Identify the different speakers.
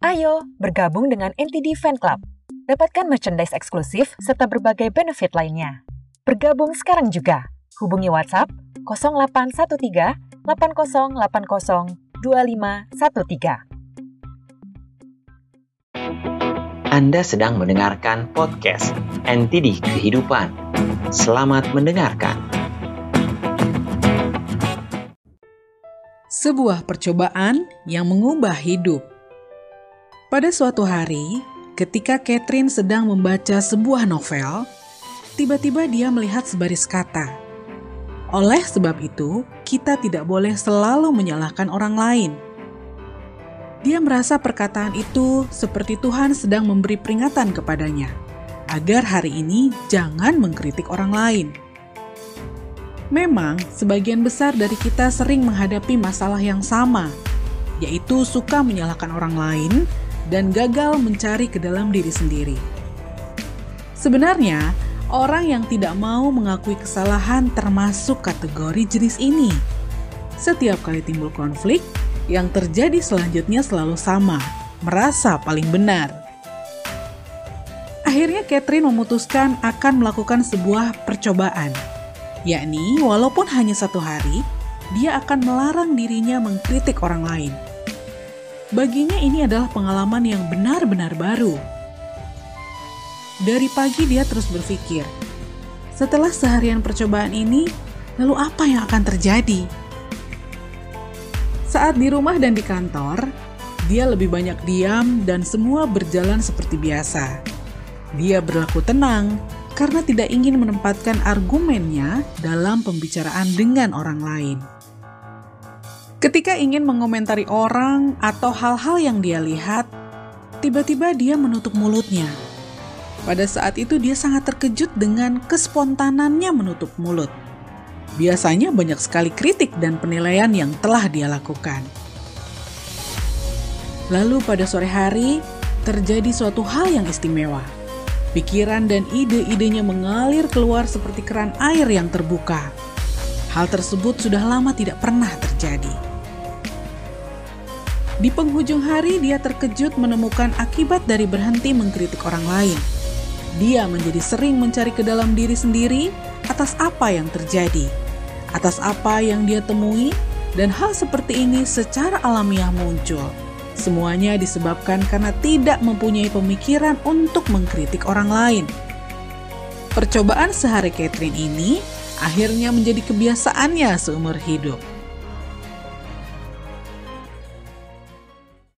Speaker 1: Ayo bergabung dengan NTD Fan Club. Dapatkan merchandise eksklusif serta berbagai benefit lainnya. Bergabung sekarang juga. Hubungi WhatsApp 0813 8080 2513.
Speaker 2: Anda sedang mendengarkan podcast NTD Kehidupan. Selamat mendengarkan.
Speaker 3: Sebuah percobaan yang mengubah hidup. Pada suatu hari, ketika Catherine sedang membaca sebuah novel, tiba-tiba dia melihat sebaris kata. Oleh sebab itu, kita tidak boleh selalu menyalahkan orang lain – dia merasa perkataan itu seperti Tuhan sedang memberi peringatan kepadanya, agar hari ini jangan mengkritik orang lain. Memang, sebagian besar dari kita sering menghadapi masalah yang sama, yaitu suka menyalahkan orang lain dan gagal mencari ke dalam diri sendiri. Sebenarnya, orang yang tidak mau mengakui kesalahan termasuk kategori jenis ini. Setiap kali timbul konflik, yang terjadi selanjutnya selalu sama, merasa paling benar. Akhirnya Catherine memutuskan akan melakukan sebuah percobaan, yakni walaupun hanya satu hari, dia akan melarang dirinya mengkritik orang lain. Baginya ini adalah pengalaman yang benar-benar baru. Dari pagi dia terus berpikir, setelah seharian percobaan ini, lalu apa yang akan terjadi? Saat di rumah dan di kantor, dia lebih banyak diam dan semua berjalan seperti biasa. Dia berlaku tenang karena tidak ingin menempatkan argumennya dalam pembicaraan dengan orang lain. Ketika ingin mengomentari orang atau hal-hal yang dia lihat, tiba-tiba dia menutup mulutnya. Pada saat itu, dia sangat terkejut dengan kespontanannya menutup mulut. Biasanya banyak sekali kritik dan penilaian yang telah dia lakukan. Lalu pada sore hari, terjadi suatu hal yang istimewa. Pikiran dan ide-idenya mengalir keluar seperti keran air yang terbuka. Hal tersebut sudah lama tidak pernah terjadi. Di penghujung hari, dia terkejut menemukan akibat dari berhenti mengkritik orang lain. Dia menjadi sering mencari ke dalam diri sendiri atas apa yang terjadi, atas apa yang dia temui, dan hal seperti ini secara alamiah muncul. Semuanya disebabkan karena tidak mempunyai pemikiran untuk mengkritik orang lain. Percobaan sehari Catherine ini akhirnya menjadi kebiasaannya seumur hidup.